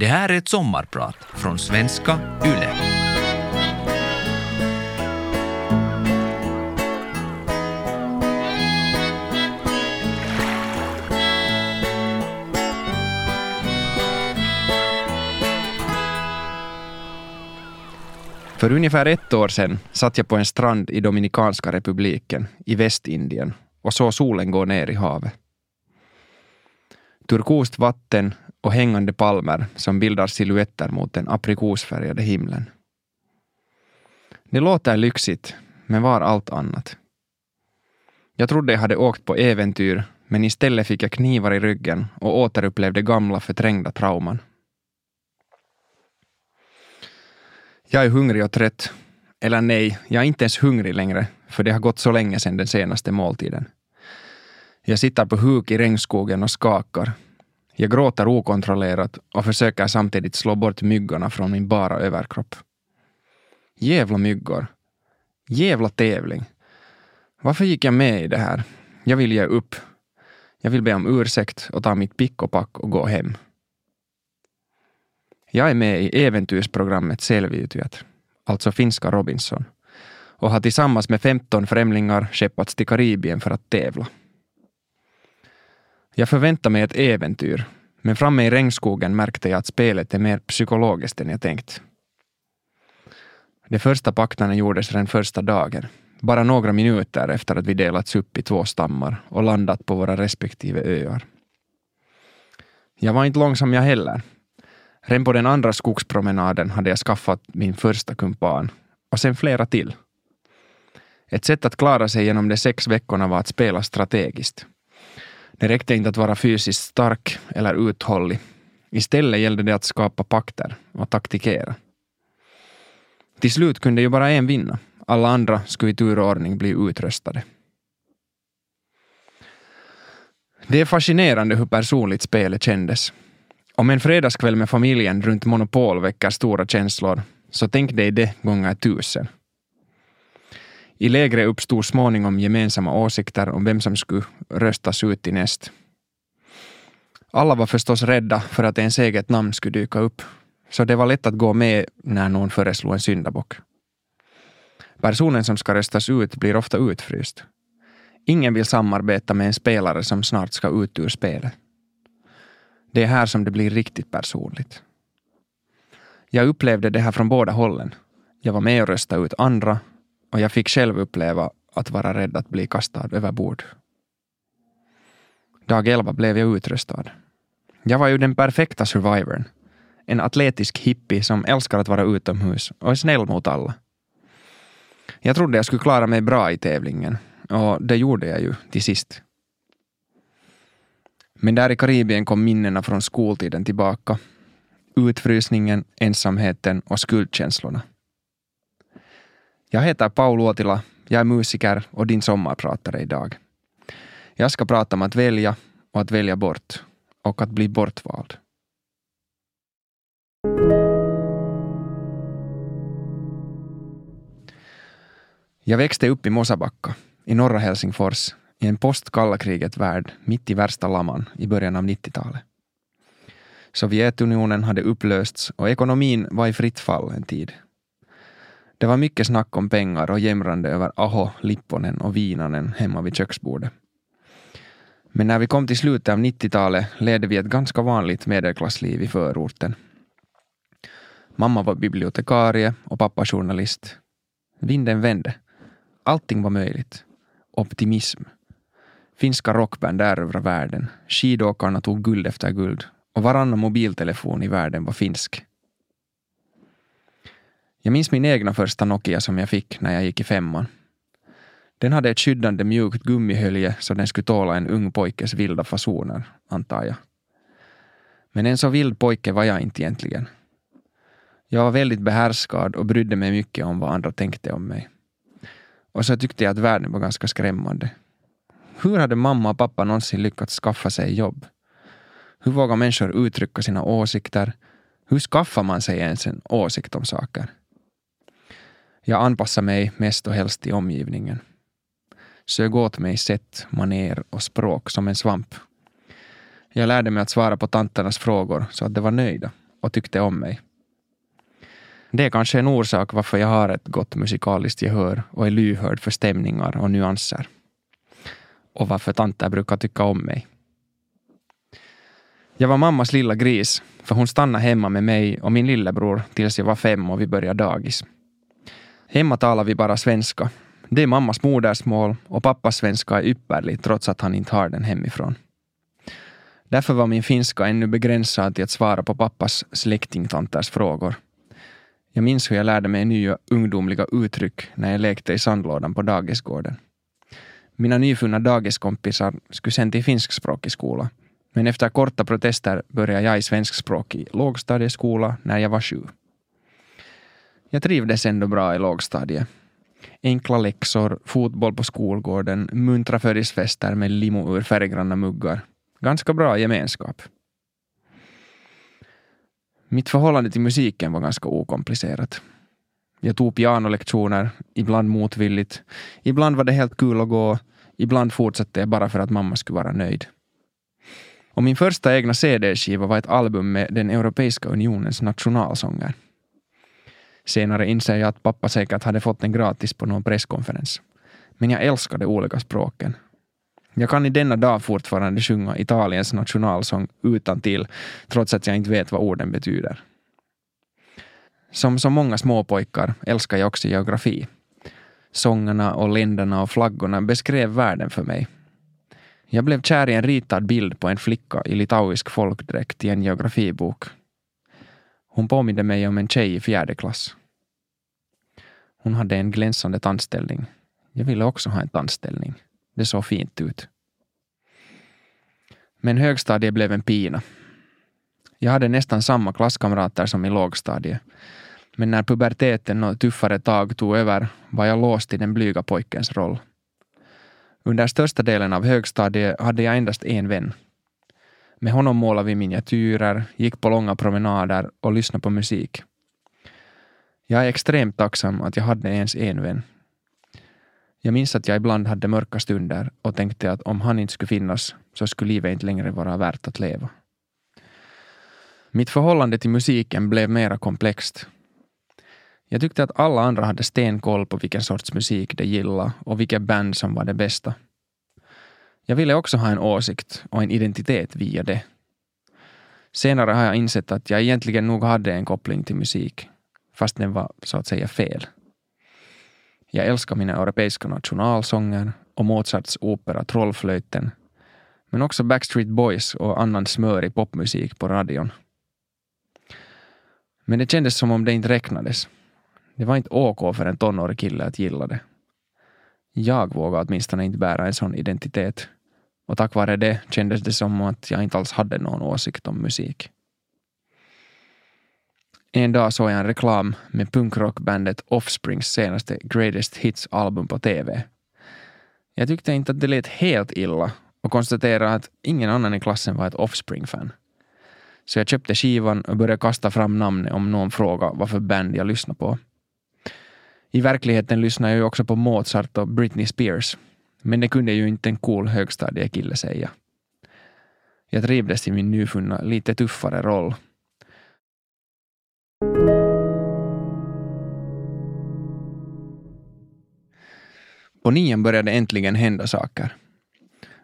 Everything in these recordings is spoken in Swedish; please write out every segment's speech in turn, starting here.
Det här är ett sommarprat från svenska YLE. För ungefär ett år sedan satt jag på en strand i Dominikanska republiken i Västindien och såg solen gå ner i havet. Turkost vatten och hängande palmer som bildar silhuetter mot den aprikosfärgade himlen. Det låter lyxigt, men var allt annat. Jag trodde jag hade åkt på äventyr, men istället fick jag knivar i ryggen och återupplevde gamla förträngda trauman. Jag är hungrig och trött. Eller nej, jag är inte ens hungrig längre, för det har gått så länge sedan den senaste måltiden. Jag sitter på huk i regnskogen och skakar. Jag gråter okontrollerat och försöker samtidigt slå bort myggorna från min bara överkropp. Jävla myggor. Jävla tävling. Varför gick jag med i det här? Jag vill ge upp. Jag vill be om ursäkt och ta mitt pick och pack och gå hem. Jag är med i äventyrsprogrammet Selviytyjät, alltså finska Robinson, och har tillsammans med 15 främlingar skeppats till Karibien för att tävla. Jag förväntade mig ett äventyr, men framme i regnskogen märkte jag att spelet är mer psykologiskt än jag tänkt. De första pakterna gjordes redan första dagen, bara några minuter efter att vi delats upp i två stammar och landat på våra respektive öar. Jag var inte långsam jag heller. Redan på den andra skogspromenaden hade jag skaffat min första kumpan och sen flera till. Ett sätt att klara sig genom de sex veckorna var att spela strategiskt. Det räckte inte att vara fysiskt stark eller uthållig. Istället gällde det att skapa pakter och taktikera. Till slut kunde ju bara en vinna. Alla andra skulle i tur och ordning bli utröstade. Det är fascinerande hur personligt spelet kändes. Om en fredagskväll med familjen runt Monopol väcker stora känslor, så tänk dig det gånger tusen. I lägret uppstod småningom gemensamma åsikter om vem som skulle röstas ut i näst. Alla var förstås rädda för att ens eget namn skulle dyka upp, så det var lätt att gå med när någon föreslog en syndabock. Personen som ska röstas ut blir ofta utfryst. Ingen vill samarbeta med en spelare som snart ska ut ur spelet. Det är här som det blir riktigt personligt. Jag upplevde det här från båda hållen. Jag var med och röstade ut andra och jag fick själv uppleva att vara rädd att bli kastad över bord. Dag 11 blev jag utröstad. Jag var ju den perfekta survivorn. En atletisk hippie som älskar att vara utomhus och är snäll mot alla. Jag trodde jag skulle klara mig bra i tävlingen och det gjorde jag ju till sist. Men där i Karibien kom minnena från skoltiden tillbaka. Utfrysningen, ensamheten och skuldkänslorna. Jag heter Paul Uotila, jag är musiker och din sommarpratare idag. Jag ska prata om att välja och att välja bort och att bli bortvald. Jag växte upp i Mosabacka i norra Helsingfors i en postkalla kriget-värld mitt i värsta laman i början av 90-talet. Sovjetunionen hade upplösts och ekonomin var i fritt fall en tid. Det var mycket snack om pengar och jämrande över Aho, Lipponen och Vinanen hemma vid köksbordet. Men när vi kom till slutet av 90-talet ledde vi ett ganska vanligt medelklassliv i förorten. Mamma var bibliotekarie och pappa journalist. Vinden vände. Allting var möjligt. Optimism. Finska rockband erövrade världen. Skidåkarna tog guld efter guld och varannan mobiltelefon i världen var finsk. Jag minns min egna första Nokia som jag fick när jag gick i femman. Den hade ett skyddande mjukt gummihölje så den skulle tåla en ung pojkes vilda fasoner, antar jag. Men en så vild pojke var jag inte egentligen. Jag var väldigt behärskad och brydde mig mycket om vad andra tänkte om mig. Och så tyckte jag att världen var ganska skrämmande. Hur hade mamma och pappa någonsin lyckats skaffa sig jobb? Hur vågar människor uttrycka sina åsikter? Hur skaffar man sig ens en åsikt om saker? Jag anpassade mig mest och helst till omgivningen. Sög åt mig sätt, maner och språk som en svamp. Jag lärde mig att svara på tanternas frågor så att de var nöjda och tyckte om mig. Det är kanske en orsak varför jag har ett gott musikaliskt gehör och är lyhörd för stämningar och nyanser. Och varför tanter brukar tycka om mig. Jag var mammas lilla gris, för hon stannade hemma med mig och min lillebror tills jag var fem och vi började dagis. Hemma talar vi bara svenska. Det är mammas modersmål och pappas svenska är ypperlig trots att han inte har den hemifrån. Därför var min finska ännu begränsad till att svara på pappas släktingtanters frågor. Jag minns hur jag lärde mig nya ungdomliga uttryck när jag lekte i sandlådan på dagisgården. Mina nyfunna dagiskompisar skulle sen till finskspråkig skola, men efter korta protester började jag i svenskspråkig lågstadieskola när jag var sju. Jag trivdes ändå bra i lågstadiet. Enkla läxor, fotboll på skolgården, muntra födelsedagsfester med limo ur färggranna muggar. Ganska bra gemenskap. Mitt förhållande till musiken var ganska okomplicerat. Jag tog pianolektioner, ibland motvilligt. Ibland var det helt kul att gå, ibland fortsatte jag bara för att mamma skulle vara nöjd. Och min första egna CD-skiva var ett album med den Europeiska unionens nationalsånger. Senare inser jag att pappa säkert hade fått den gratis på någon presskonferens. Men jag älskar de olika språken. Jag kan i denna dag fortfarande sjunga Italiens nationalsång utan till, trots att jag inte vet vad orden betyder. Som så många småpojkar älskar jag också geografi. Sångerna och länderna och flaggorna beskrev världen för mig. Jag blev kär i en ritad bild på en flicka i litauisk folkdräkt i en geografibok. Hon påminde mig om en tjej i fjärde klass. Hon hade en glänsande tandställning. Jag ville också ha en tandställning. Det såg fint ut. Men högstadiet blev en pina. Jag hade nästan samma klasskamrater som i lågstadiet. Men när puberteten och tuffare tag tog över var jag låst i den blyga pojkens roll. Under största delen av högstadiet hade jag endast en vän. Med honom målade vi miniatyrer, gick på långa promenader och lyssnade på musik. Jag är extremt tacksam att jag hade ens en vän. Jag minns att jag ibland hade mörka stunder och tänkte att om han inte skulle finnas så skulle livet inte längre vara värt att leva. Mitt förhållande till musiken blev mera komplext. Jag tyckte att alla andra hade stenkoll på vilken sorts musik de gillade och vilket band som var det bästa. Jag ville också ha en åsikt och en identitet via det. Senare har jag insett att jag egentligen nog hade en koppling till musik, fast den var så att säga fel. Jag älskar mina europeiska nationalsånger och Mozarts opera Trollflöjten, men också Backstreet Boys och annan smörig popmusik på radion. Men det kändes som om det inte räknades. Det var inte OK för en tonårig kille att gilla det. Jag vågade åtminstone inte bära en sån identitet och tack vare det kändes det som att jag inte alls hade någon åsikt om musik. En dag såg jag en reklam med punkrockbandet Offsprings senaste Greatest Hits-album på TV. Jag tyckte inte att det lät helt illa och konstaterade att ingen annan i klassen var ett Offspring-fan. Så jag köpte skivan och började kasta fram namnet om någon frågade vad för band jag lyssnade på. I verkligheten lyssnade jag ju också på Mozart och Britney Spears. Men det kunde ju inte en cool högstadiekille säga. Jag trivdes i min nyfunna, lite tuffare roll På nian började äntligen hända saker.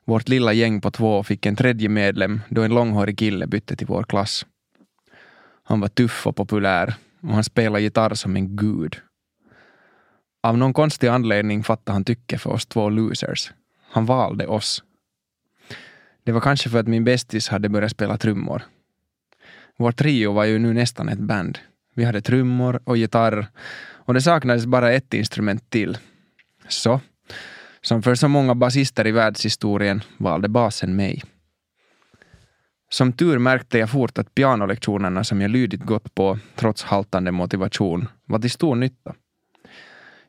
Vårt lilla gäng på två fick en tredje medlem då en långhårig kille bytte till vår klass. Han var tuff och populär och han spelade gitarr som en gud. Av någon konstig anledning fattade han tycke för oss två losers. Han valde oss. Det var kanske för att min bästis hade börjat spela trummor. Vår trio var ju nu nästan ett band. Vi hade trummor och gitarr och det saknades bara ett instrument till. Så, som för så många basister i världshistorien valde basen mig. Som tur märkte jag fort att pianolektionerna som jag lydigt gått på, trots haltande motivation, var till stor nytta.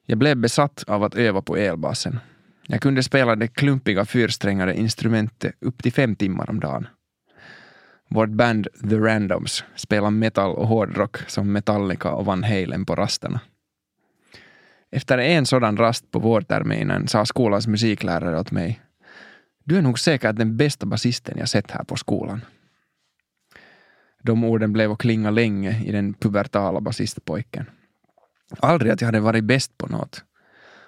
Jag blev besatt av att öva på elbasen. Jag kunde spela det klumpiga fyrsträngade instrumentet upp till fem timmar om dagen. Vårt band The Randoms spelade metal och hårdrock som Metallica och Van Halen på rasterna. Efter en sådan rast på vårterminen sa skolans musiklärare åt mig du är nog säkert den bästa basisten jag sett här på skolan. De orden blev att klinga länge i den pubertala basistpojken. Aldrig att jag hade varit bäst på något.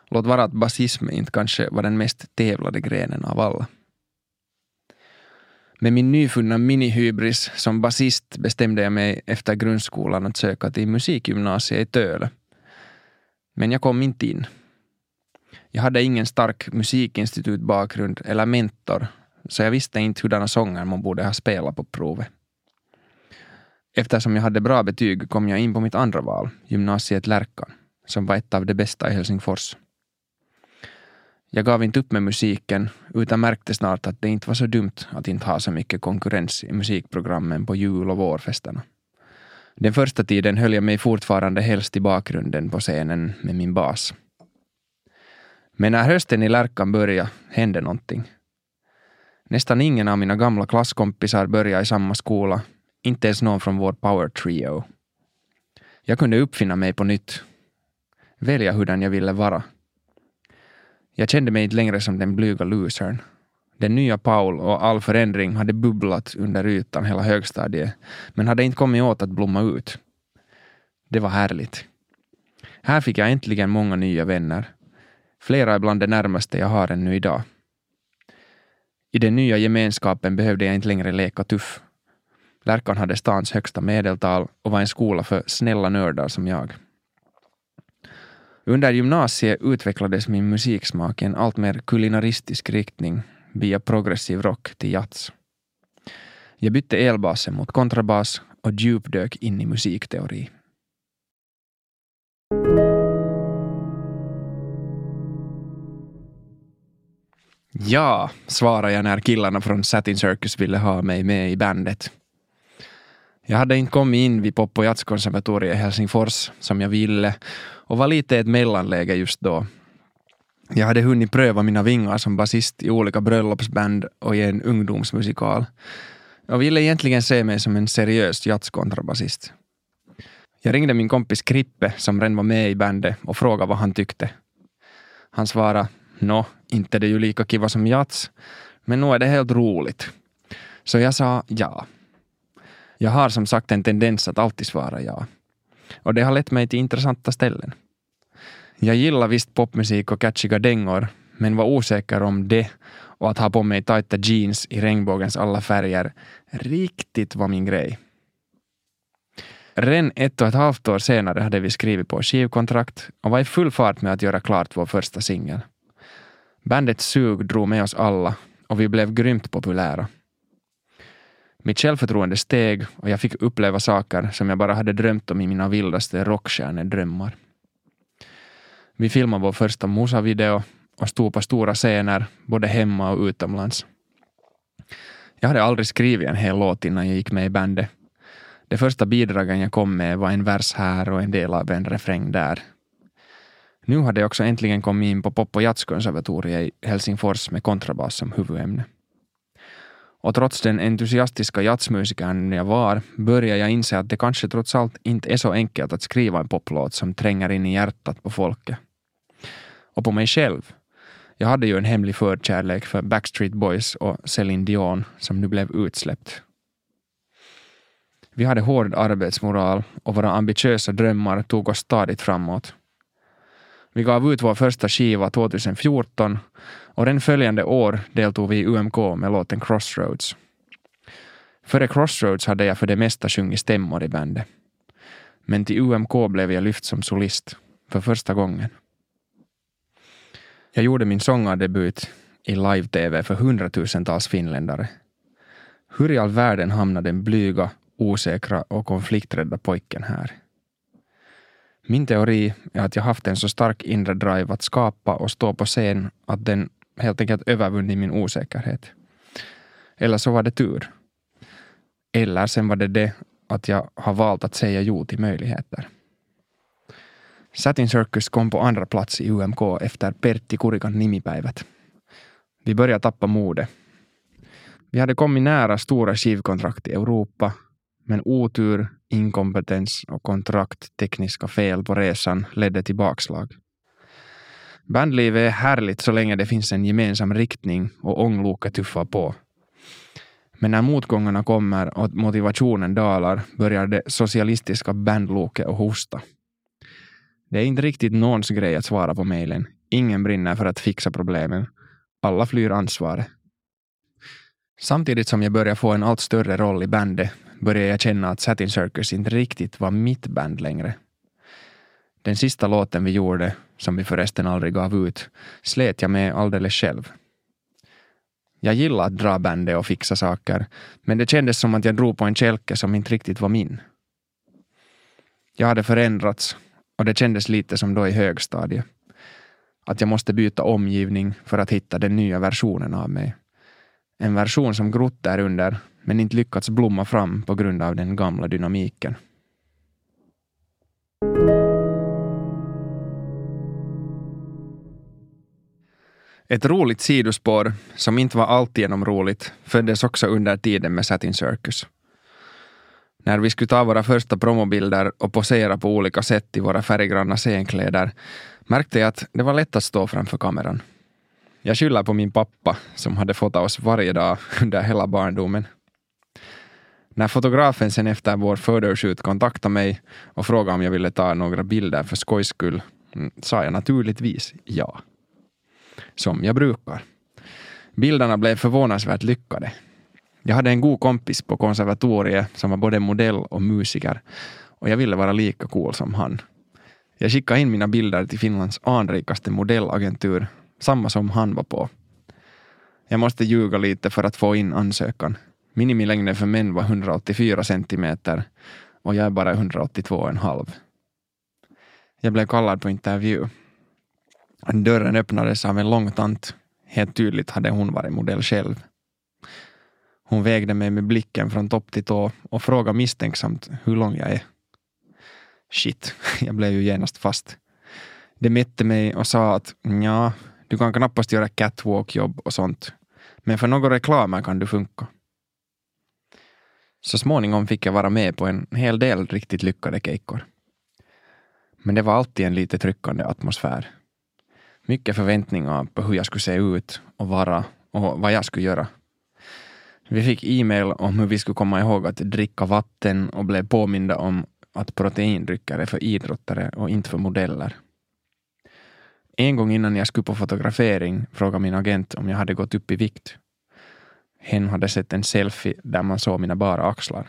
Låt vara att basism inte kanske var den mest tävlade grenen av alla. Med min nyfunna minihybris som basist bestämde jag mig efter grundskolan att söka till musikgymnasiet i Töle, men jag kom inte in. Jag hade ingen stark musikinstitutbakgrund eller mentor, så jag visste inte hurdana sånger man borde ha spelat på provet. Eftersom jag hade bra betyg kom jag in på mitt andra val, gymnasiet Lärkan, som var ett av de bästa i Helsingfors. Jag gav inte upp med musiken, utan märkte snart att det inte var så dumt att inte ha så mycket konkurrens i musikprogrammen på jul och vårfesterna. Den första tiden höll jag mig fortfarande helst i bakgrunden på scenen med min bas. Men när hösten i Lärkan började hände någonting. Nästan ingen av mina gamla klasskompisar började i samma skola, inte ens någon från vår power trio. Jag kunde uppfinna mig på nytt, välja hurdan jag ville vara. Jag kände mig inte längre som den blyga losern. Den nya Paul och all förändring hade bubblat under ytan hela högstadiet, men hade inte kommit åt att blomma ut. Det var härligt. Här fick jag äntligen många nya vänner. Flera är bland de närmaste jag har ännu idag. I den nya gemenskapen behövde jag inte längre leka tuff. Lärkan hade stans högsta medeltal och var en skola för snälla nördar som jag. Under gymnasiet utvecklades min musiksmak i en alltmer kulinaristisk riktning via progressiv rock till jazz. Jag bytte elbasen mot kontrabas och djupdök in i musikteori. Ja, svarade jag när killarna från Satin Circus ville ha mig med i bandet. Jag hade inte kommit in vid pop och jazzkonservatoriet i Helsingfors som jag ville och var lite ett mellanläge just då. Jag hade hunnit pröva mina vingar som basist i olika bröllopsband och i en ungdomsmusikal. Jag ville egentligen se mig som en seriös jazzkontrabasist. Jag ringde min kompis Krippe som redan var med i bandet och frågade vad han tyckte. Han svarade Nå, inte är det ju lika kiva som jazz, men nog är det helt roligt. Så jag sa ja. Jag har som sagt en tendens att alltid svara ja. Och det har lett mig till intressanta ställen. Jag gillar visst popmusik och catchiga dängor, men var osäker om det och att ha på mig tajta jeans i regnbågens alla färger riktigt var min grej. Redan ett och ett halvt år senare hade vi skrivit på skivkontrakt och var i full fart med att göra klart vår första singel. Bandets sug drog med oss alla och vi blev grymt populära. Mitt självförtroende steg och jag fick uppleva saker som jag bara hade drömt om i mina vildaste rockstjärnedrömmar. Vi filmade vår första Musa-video och stod på stora scener, både hemma och utomlands. Jag hade aldrig skrivit en hel låt innan jag gick med i bandet. De första bidragen jag kom med var en vers här och en del av en refräng där. Nu hade jag också äntligen kommit in på pop och jazzkonservatoriet i Helsingfors med kontrabas som huvudämne. Och trots den entusiastiska jazzmusikern jag var började jag inse att det kanske trots allt inte är så enkelt att skriva en poplåt som tränger in i hjärtat på folket. Och på mig själv. Jag hade ju en hemlig förkärlek för Backstreet Boys och Céline Dion som nu blev utsläppt. Vi hade hård arbetsmoral och våra ambitiösa drömmar tog oss stadigt framåt. Vi gav ut vår första skiva 2014 och den följande år deltog vi i UMK med låten Crossroads. Före Crossroads hade jag för det mesta sjungit stämmor i bandet. Men till UMK blev jag lyft som solist, för första gången. Jag gjorde min sångardebut i live-tv för hundratusentals finländare. Hur i all världen hamnade den blyga, osäkra och konflikträdda pojken här? Min teori är att jag haft en så stark inre drive att skapa och stå på scen att den helt enkelt övervunnit min osäkerhet. Eller så var det tur. Eller sen var det det att jag har valt att säga jo till möjligheter. Satin Circus kom på andra plats i UMK efter Pertti Kurikan nimipäivät. Vi började tappa mode. Vi hade kommit nära stora skivkontrakt i Europa, men otur, inkompetens och kontrakttekniska fel på resan ledde till bakslag. Bandlivet är härligt så länge det finns en gemensam riktning och ångloket tuffar på. Men när motgångarna kommer och motivationen dalar börjar det socialistiska bandloket att hosta. Det är inte riktigt någons grej att svara på mejlen. Ingen brinner för att fixa problemen. Alla flyr ansvaret. Samtidigt som jag börjar få en allt större roll i bandet börjar jag känna att Satin Circus inte riktigt var mitt band längre. Den sista låten vi gjorde, som vi förresten aldrig gav ut, slet jag med alldeles själv. Jag gillar att dra bandet och fixa saker, men det kändes som att jag drog på en kälke som inte riktigt var min. Jag hade förändrats och det kändes lite som då i högstadiet. Att jag måste byta omgivning för att hitta den nya versionen av mig. En version som grott där under, men inte lyckats blomma fram på grund av den gamla dynamiken. Ett roligt sidospår, som inte var alltigenom roligt, föddes också under tiden med Satin Circus. När vi skulle ta våra första promobilder och posera på olika sätt i våra färggranna scenkläder märkte jag att det var lätt att stå framför kameran. Jag skyller på min pappa som hade fotat oss varje dag under hela barndomen. När fotografen sen efter vår photoshoot kontaktade mig och frågade om jag ville ta några bilder för skojs skull mm, sa jag naturligtvis ja. Som jag brukar. Bilderna blev förvånansvärt lyckade. Jag hade en god kompis på konservatoriet som var både modell och musiker och jag ville vara lika cool som han. Jag skickade in mina bilder till Finlands anrikaste modellagentur, samma som han var på. Jag måste ljuga lite för att få in ansökan. Minimilängden för män var 184 centimeter och jag är bara 182,5. Jag blev kallad på intervju. Dörren öppnades av en lång tant. Helt tydligt hade hon varit modell själv. Hon vägde mig med blicken från topp till tå och frågade misstänksamt hur lång jag är. Shit, jag blev ju genast fast. Det mätte mig och sa att ja, du kan knappast göra catwalk-jobb och sånt. Men för några reklamer kan du funka. Så småningom fick jag vara med på en hel del riktigt lyckade kejkor. Men det var alltid en lite tryckande atmosfär. Mycket förväntningar på hur jag skulle se ut och vara och vad jag skulle göra. Vi fick e-mail om hur vi skulle komma ihåg att dricka vatten och blev påminda om att proteindrycker är för idrottare och inte för modeller. En gång innan jag skulle på fotografering frågade min agent om jag hade gått upp i vikt. Hen hade sett en selfie där man såg mina bara axlar.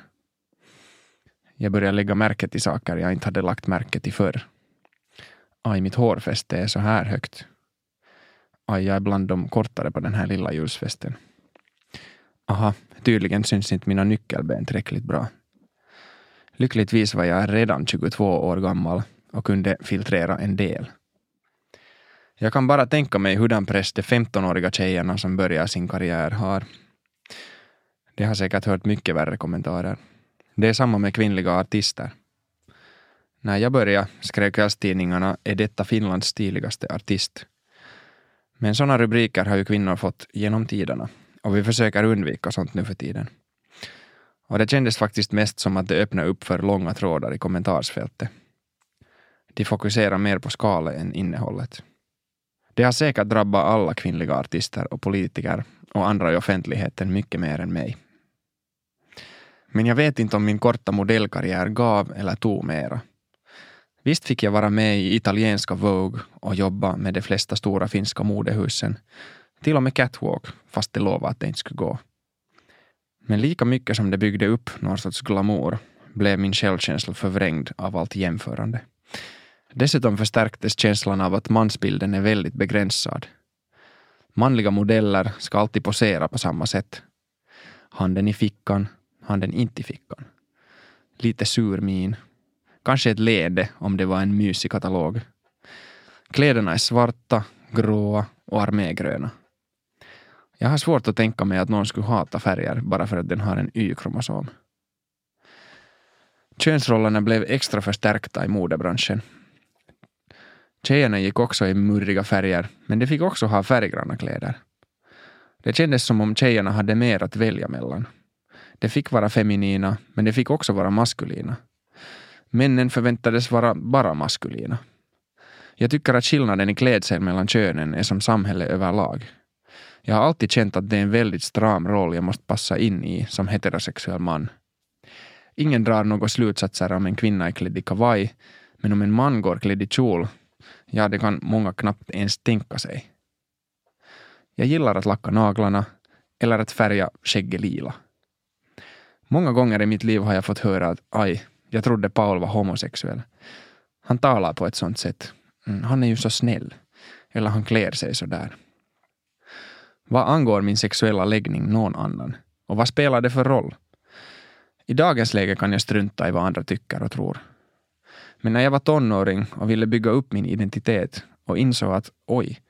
Jag började lägga märke till saker jag inte hade lagt märke till förr. Aj, mitt hårfäste är så här högt. Aj, jag är bland de kortare på den här lilla ljusfesten. Aha, tydligen syns inte mina nyckelben tillräckligt bra. Lyckligtvis var jag redan 22 år gammal och kunde filtrera en del. Jag kan bara tänka mig hurdan press de 15-åriga tjejerna som börjar sin karriär har. De har säkert hört mycket värre kommentarer. Det är samma med kvinnliga artister. När jag började skrev kvällstidningarna är detta Finlands stiligaste artist. Men sådana rubriker har ju kvinnor fått genom tiderna och vi försöker undvika sånt nu för tiden. Och det kändes faktiskt mest som att det öppnade upp för långa trådar i kommentarsfältet. De fokuserar mer på skalet än innehållet. Det har säkert drabbat alla kvinnliga artister och politiker och andra i offentligheten mycket mer än mig. Men jag vet inte om min korta modellkarriär gav eller tog mera. Visst fick jag vara med i italienska Vogue och jobba med de flesta stora finska modehusen. Till och med catwalk, fast det lovade att det inte skulle gå. Men lika mycket som det byggde upp någon sorts glamour blev min självkänsla förvrängd av allt jämförande. Dessutom förstärktes känslan av att mansbilden är väldigt begränsad. Manliga modeller ska alltid posera på samma sätt. Handen i fickan, handen inte i fickan. Lite sur min. Kanske ett leende om det var en mysig katalog. Kläderna är svarta, gråa och armégröna. Jag har svårt att tänka mig att någon skulle hata färger bara för att den har en Y-kromosom. Könsrollerna blev extra förstärkta i modebranschen. Tjejerna gick också i murriga färger, men de fick också ha färggranna kläder. Det kändes som om tjejerna hade mer att välja mellan. De fick vara feminina, men de fick också vara maskulina. Männen förväntades vara bara maskulina. Jag tycker att skillnaden i klädsel mellan könen är som samhälle överlag. Jag har alltid känt att det är en väldigt stram roll jag måste passa in i som heterosexuell man. Ingen drar några slutsatser om en kvinna är klädd i kavaj, men om en man går klädd i kjol, ja, det kan många knappt ens tänka sig. Jag gillar att lacka naglarna eller att färga skägget lila. Många gånger i mitt liv har jag fått höra att aj, jag trodde Paul var homosexuell. Han talar på ett sånt sätt. Mm, han är ju så snäll. Eller han klär sig så där. Vad angår min sexuella läggning någon annan? Och vad spelar det för roll? I dagens läge kan jag strunta i vad andra tycker och tror. Men när jag var tonåring och ville bygga upp min identitet och insåg att oj,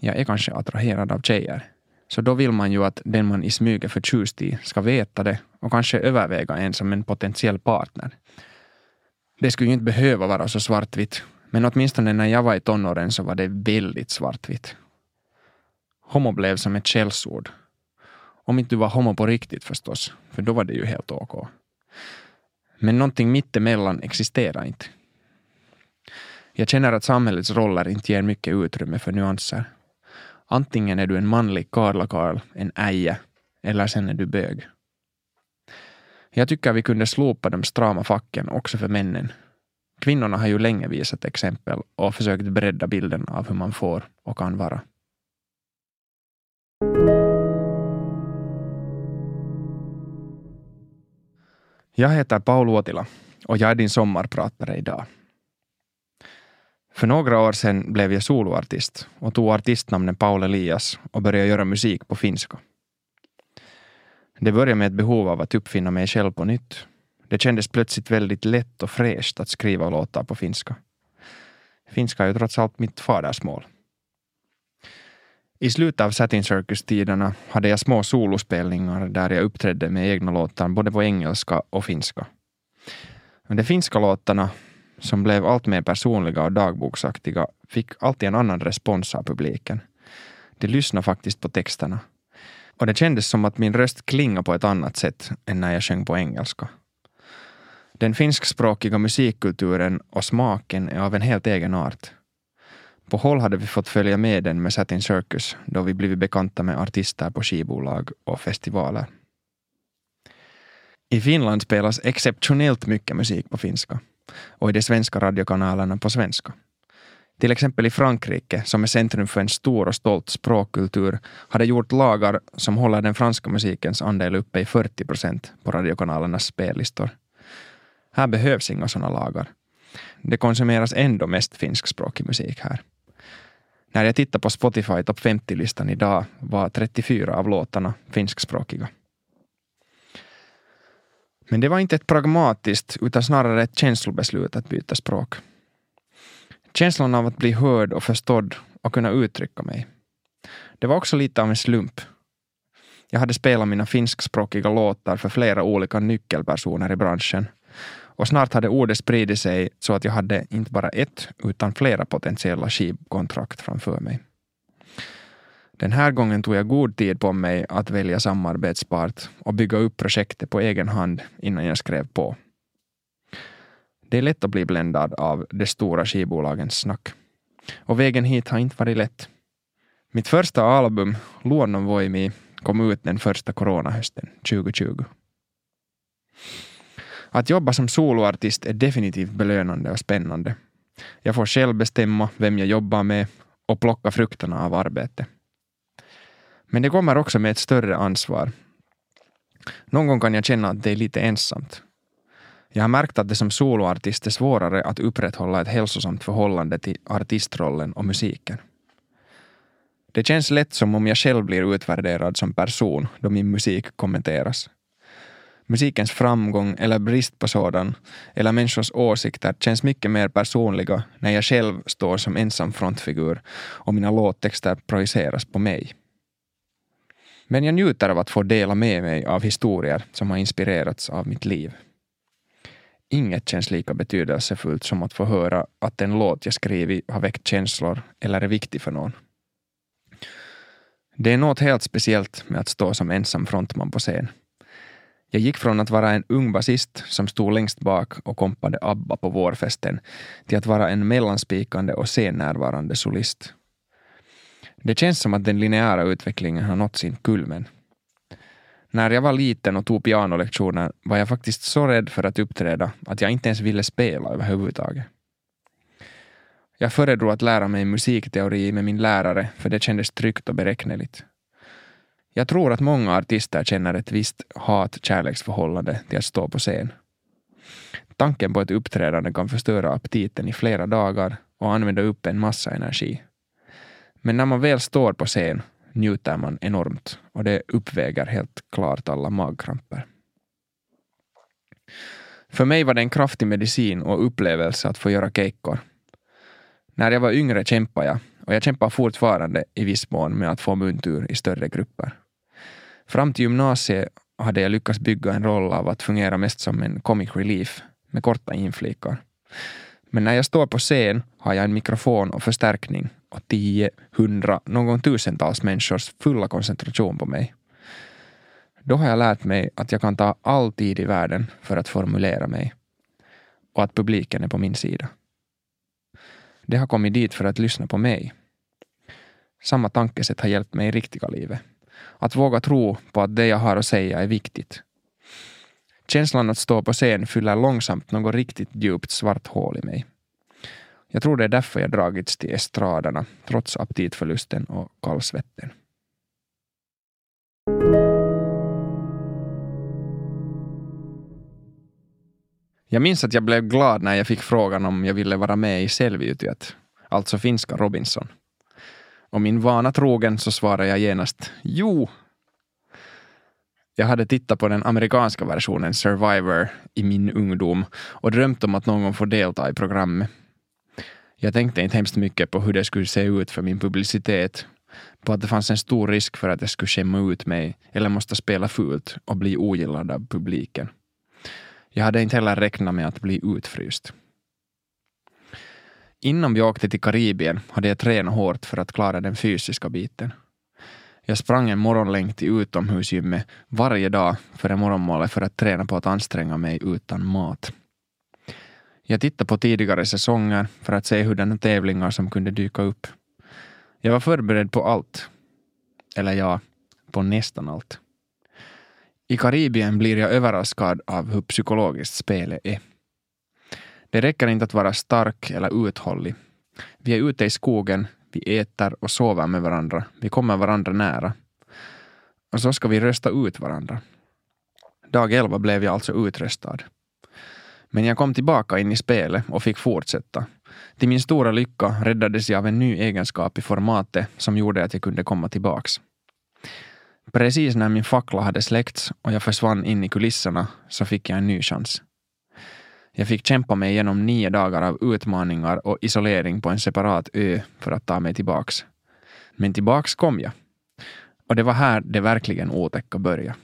jag är kanske attraherad av tjejer. Så då vill man ju att den man i smyg är förtjust i ska veta det och kanske överväga en som en potentiell partner. Det skulle ju inte behöva vara så svartvitt, men åtminstone när jag var i tonåren så var det väldigt svartvitt. Homo blev som ett skällsord. Om inte du var homo på riktigt förstås, för då var det ju helt ok. Men någonting mittemellan existerar inte. Jag känner att samhällets roller inte ger mycket utrymme för nyanser. Antingen är du en manlig karlakarl, en äje, eller sen är du bög. Jag tycker vi kunde slopa de strama facken också för männen. Kvinnorna har ju länge visat exempel och försökt bredda bilden av hur man får och kan vara. Jag heter Paul Uotila och jag är din sommarpratare idag. För några år sedan blev jag soloartist och tog artistnamnet Paul Elias och började göra musik på finska. Det började med ett behov av att uppfinna mig själv på nytt. Det kändes plötsligt väldigt lätt och fräscht att skriva låtar på finska. Finska är ju trots allt mitt fadersmål. I slutet av Satin Circus-tiderna hade jag små solospelningar där jag uppträdde med egna låtar både på engelska och finska. Men de finska låtarna, som blev allt mer personliga och dagboksaktiga, fick alltid en annan respons av publiken. De lyssnade faktiskt på texterna. Och det kändes som att min röst klingade på ett annat sätt än när jag sjöng på engelska. Den finskspråkiga musikkulturen och smaken är av en helt egen art. På håll hade vi fått följa med den med Satin Circus då vi blivit bekanta med artister på skivbolag och festivaler. I Finland spelas exceptionellt mycket musik på finska och i de svenska radiokanalerna på svenska. Till exempel i Frankrike, som är centrum för en stor och stolt språkkultur, hade gjort lagar som håller den franska musikens andel uppe i 40 procent på radiokanalernas spellistor. Här behövs inga sådana lagar. Det konsumeras ändå mest finskspråkig musik här. När jag tittar på Spotify topp 50-listan idag var 34 av låtarna finskspråkiga. Men det var inte ett pragmatiskt utan snarare ett känslobeslut att byta språk. Känslan av att bli hörd och förstådd och kunna uttrycka mig. Det var också lite av en slump. Jag hade spelat mina finskspråkiga låtar för flera olika nyckelpersoner i branschen och snart hade ordet spridit sig så att jag hade inte bara ett utan flera potentiella skivkontrakt framför mig. Den här gången tog jag god tid på mig att välja samarbetspart och bygga upp projektet på egen hand innan jag skrev på. Det är lätt att bli bländad av de stora skivbolagens snack. Och vägen hit har inte varit lätt. Mitt första album, Luonnon Voimi, kom ut den första coronahösten 2020. Att jobba som soloartist är definitivt belönande och spännande. Jag får själv bestämma vem jag jobbar med och plocka frukterna av arbetet. Men det kommer också med ett större ansvar. Någon gång kan jag känna att det är lite ensamt. Jag har märkt att det som soloartist är svårare att upprätthålla ett hälsosamt förhållande till artistrollen och musiken. Det känns lätt som om jag själv blir utvärderad som person då min musik kommenteras. Musikens framgång eller brist på sådan, eller människors åsikter känns mycket mer personliga när jag själv står som ensam frontfigur och mina låttexter projiceras på mig. Men jag njuter av att få dela med mig av historier som har inspirerats av mitt liv. Inget känns lika betydelsefullt som att få höra att en låt jag skrivit har väckt känslor eller är viktig för någon. Det är något helt speciellt med att stå som ensam frontman på scen. Jag gick från att vara en ung basist som stod längst bak och kompade ABBA på vårfesten till att vara en mellanspikande och scennärvarande solist. Det känns som att den linjära utvecklingen har nått sin kulmen. När jag var liten och tog pianolektioner var jag faktiskt så rädd för att uppträda att jag inte ens ville spela överhuvudtaget. Jag föredrog att lära mig musikteori med min lärare för det kändes tryggt och beräkneligt. Jag tror att många artister känner ett visst hat-kärleksförhållande till att stå på scen. Tanken på ett uppträdande kan förstöra aptiten i flera dagar och använda upp en massa energi. Men när man väl står på scen njuter man enormt och det uppväger helt klart alla magkramper. För mig var det en kraftig medicin och upplevelse att få göra keikkor. När jag var yngre kämpade jag och jag kämpar fortfarande i viss mån med att få muntur i större grupper. Fram till gymnasiet hade jag lyckats bygga en roll av att fungera mest som en comic relief med korta inflikar. Men när jag står på scen har jag en mikrofon och förstärkning och tio, hundra, någon tusentals människors fulla koncentration på mig. Då har jag lärt mig att jag kan ta all tid i världen för att formulera mig och att publiken är på min sida. De har kommit dit för att lyssna på mig. Samma tankesätt har hjälpt mig i riktiga livet. Att våga tro på att det jag har att säga är viktigt. Känslan att stå på scen fyller långsamt något riktigt djupt svart hål i mig. Jag tror det är därför jag dragits till estraderna, trots aptitförlusten och kallsvetten. Jag minns att jag blev glad när jag fick frågan om jag ville vara med i Selviytyjät, alltså finska Robinson. Och min vana trogen så svarade jag genast jo. Jag hade tittat på den amerikanska versionen Survivor i min ungdom och drömt om att någon gång få delta i programmet. Jag tänkte inte hemskt mycket på hur det skulle se ut för min publicitet, på att det fanns en stor risk för att jag skulle skämma ut mig eller måste spela fult och bli ogillad av publiken. Jag hade inte heller räknat med att bli utfryst. Innan vi åkte till Karibien hade jag tränat hårt för att klara den fysiska biten. Jag sprang en morgonlängd till utomhusgymmet varje dag före morgonmålet för att träna på att anstränga mig utan mat. Jag tittade på tidigare säsonger för att se hurdana tävlingar som kunde dyka upp. Jag var förberedd på allt. Eller ja, på nästan allt. I Karibien blir jag överraskad av hur psykologiskt spelet är. Det räcker inte att vara stark eller uthållig. Vi är ute i skogen, vi äter och sover med varandra, vi kommer varandra nära. Och så ska vi rösta ut varandra. Dag elva blev jag alltså utröstad. Men jag kom tillbaka in i spelet och fick fortsätta. Till min stora lycka räddades jag av en ny egenskap i formatet som gjorde att jag kunde komma tillbaks. Precis när min fackla hade släckts och jag försvann in i kulisserna så fick jag en ny chans. Jag fick kämpa mig igenom nio dagar av utmaningar och isolering på en separat ö för att ta mig tillbaks. Men tillbaks kom jag. Och det var här det verkligen otäcka började.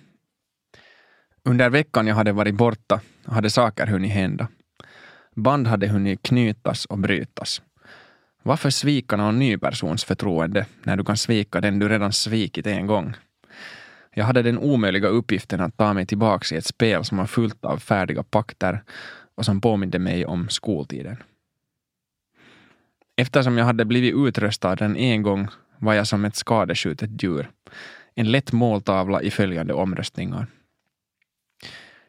Under veckan jag hade varit borta hade saker hunnit hända. Band hade hunnit knytas och brytas. Varför svika någon ny persons förtroende när du kan svika den du redan svikit en gång? Jag hade den omöjliga uppgiften att ta mig tillbaka i ett spel som var fullt av färdiga pakter och som påminde mig om skoltiden. Eftersom jag hade blivit utröstad den en gång var jag som ett skadeskjutet djur. En lätt måltavla i följande omröstningar.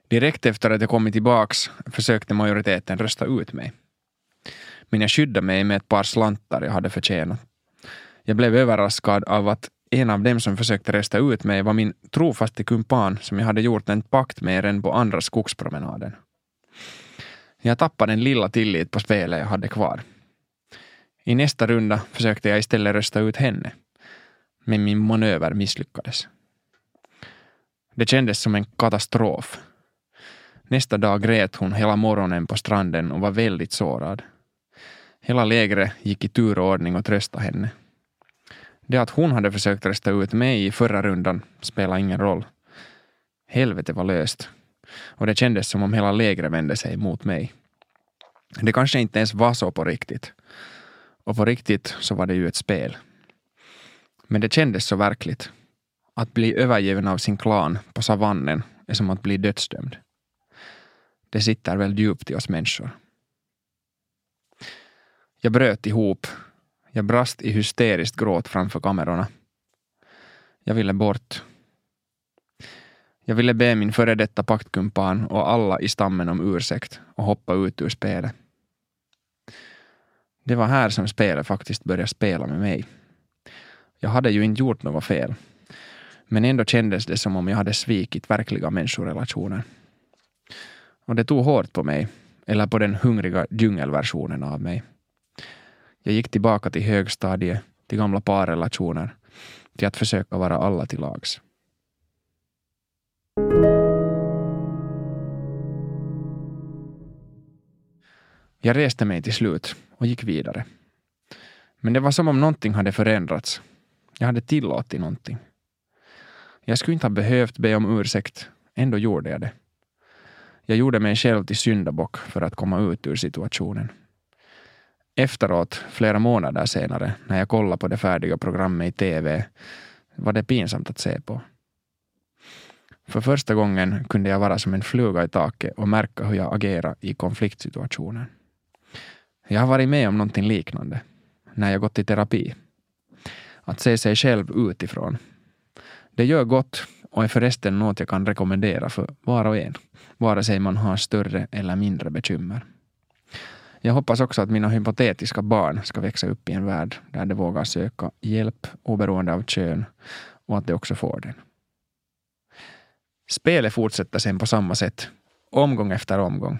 Direkt efter att jag kommit tillbaks försökte majoriteten rösta ut mig. Men jag skyddade mig med ett par slantar jag hade förtjänat. Jag blev överraskad av att en av dem som försökte rösta ut mig var min trofaste kumpan som jag hade gjort en pakt med redan på andra skogspromenaden. Jag tappade den lilla tillit på spelet jag hade kvar. I nästa runda försökte jag istället rösta ut henne. Men min manöver misslyckades. Det kändes som en katastrof. Nästa dag grät hon hela morgonen på stranden och var väldigt sårad. Hela lägret gick i turordning och tröstade henne. Det att hon hade försökt rösta ut mig i förra rundan spelade ingen roll. Helvete var löst. Och det kändes som om hela lägret vände sig mot mig. Det kanske inte ens var så på riktigt. Och på riktigt så var det ju ett spel. Men det kändes så verkligt. Att bli övergiven av sin klan på savannen är som att bli dödsdömd. Det sitter väl djupt i oss människor. Jag bröt ihop. Jag brast i hysteriskt gråt framför kamerorna. Jag ville bort. Jag ville be min före detta paktkumpan och alla i stammen om ursäkt och hoppa ut ur spelet. Det var här som spelet faktiskt började spela med mig. Jag hade ju inte gjort något fel. Men ändå kändes det som om jag hade svikit verkliga människorelationer. Och det tog hårt på mig, eller på den hungriga djungelversionen av mig. Jag gick tillbaka till högstadiet, till gamla parrelationer, till att försöka vara alla till lags. Jag reste mig till slut och gick vidare. Men det var som om någonting hade förändrats. Jag hade tillåtit någonting. Jag skulle inte ha behövt be om ursäkt, ändå gjorde jag det. Jag gjorde mig själv till syndabock för att komma ut ur situationen. Efteråt, flera månader senare, när jag kollade på det färdiga programmet i TV, var det pinsamt att se på. För första gången kunde jag vara som en fluga i taket och märka hur jag agerar i konfliktsituationer. Jag har varit med om någonting liknande när jag gått i terapi. Att se sig själv utifrån. Det gör gott och är förresten något jag kan rekommendera för var och en, vare sig man har större eller mindre bekymmer. Jag hoppas också att mina hypotetiska barn ska växa upp i en värld där de vågar söka hjälp oberoende av kön och att de också får den. Spelet fortsätter sen på samma sätt, omgång efter omgång.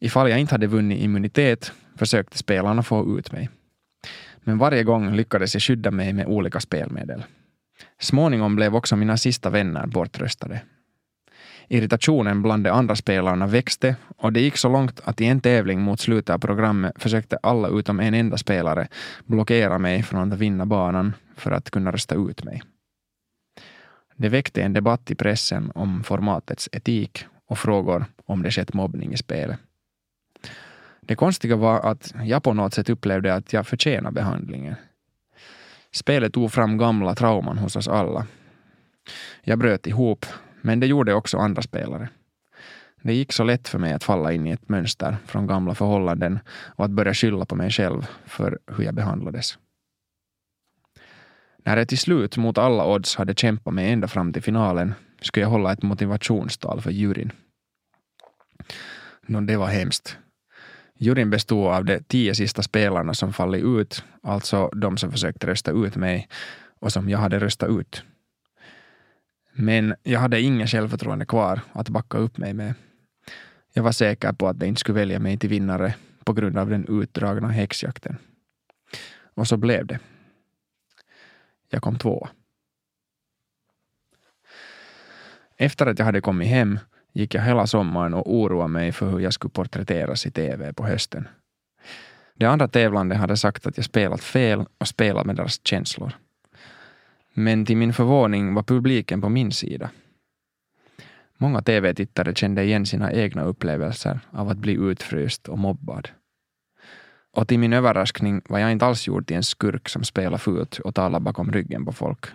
Ifall jag inte hade vunnit immunitet försökte spelarna få ut mig. Men varje gång lyckades jag skydda mig med olika spelmedel. Småningom blev också mina sista vänner bortröstade. Irritationen bland de andra spelarna växte och det gick så långt att i en tävling mot slutet av programmet försökte alla utom en enda spelare blockera mig från att vinna banan för att kunna rösta ut mig. Det väckte en debatt i pressen om formatets etik och frågor om det skett mobbning i spelet. Det konstiga var att jag på något sätt upplevde att jag förtjänade behandlingen. Spelet tog fram gamla trauman hos oss alla. Jag bröt ihop, men det gjorde också andra spelare. Det gick så lätt för mig att falla in i ett mönster från gamla förhållanden och att börja skylla på mig själv för hur jag behandlades. När jag till slut mot alla odds hade kämpat mig ända fram till finalen skulle jag hålla ett motivationstal för juryn. Nå, det var hemskt. Juryn bestod av de tio sista spelarna som fallit ut, alltså de som försökte rösta ut mig och som jag hade röstat ut. Men jag hade inget självförtroende kvar att backa upp mig med. Jag var säker på att de inte skulle välja mig till vinnare på grund av den utdragna häxjakten. Och så blev det. Jag kom tvåa. Efter att jag hade kommit hem gick jag hela sommaren och oroade mig för hur jag skulle porträtteras i TV på hösten. De andra tävlande hade sagt att jag spelat fel och spelat med deras känslor. Men till min förvåning var publiken på min sida. Många TV-tittare kände igen sina egna upplevelser av att bli utfryst och mobbad. Och till min överraskning var jag inte alls gjord till en skurk som spelar fult och talar bakom ryggen på folk.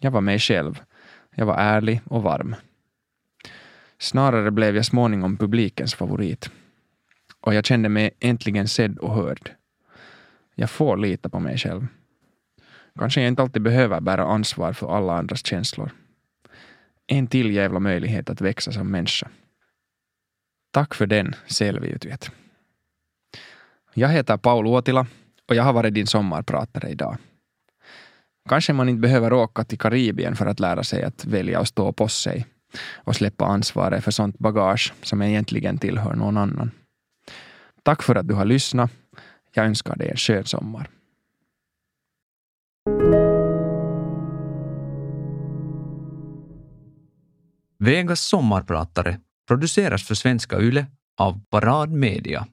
Jag var mig själv. Jag var ärlig och varm. Snarare blev jag småningom publikens favorit. Och jag kände mig äntligen sedd och hörd. Jag får lita på mig själv. Kanske jag inte alltid behöver bära ansvar för alla andras känslor. En till jävla möjlighet att växa som människa. Tack för den, Selviutvet. Jag heter Paul Åtila och jag har varit din sommarpratare idag. Kanske man inte behöver åka till Karibien för att lära sig att välja och stå på sig och släppa ansvaret för sånt bagage som egentligen tillhör någon annan. Tack för att du har lyssnat. Jag önskar dig en skön sommar. Vegas sommarpratare produceras för Svenska Yle av Parad Media.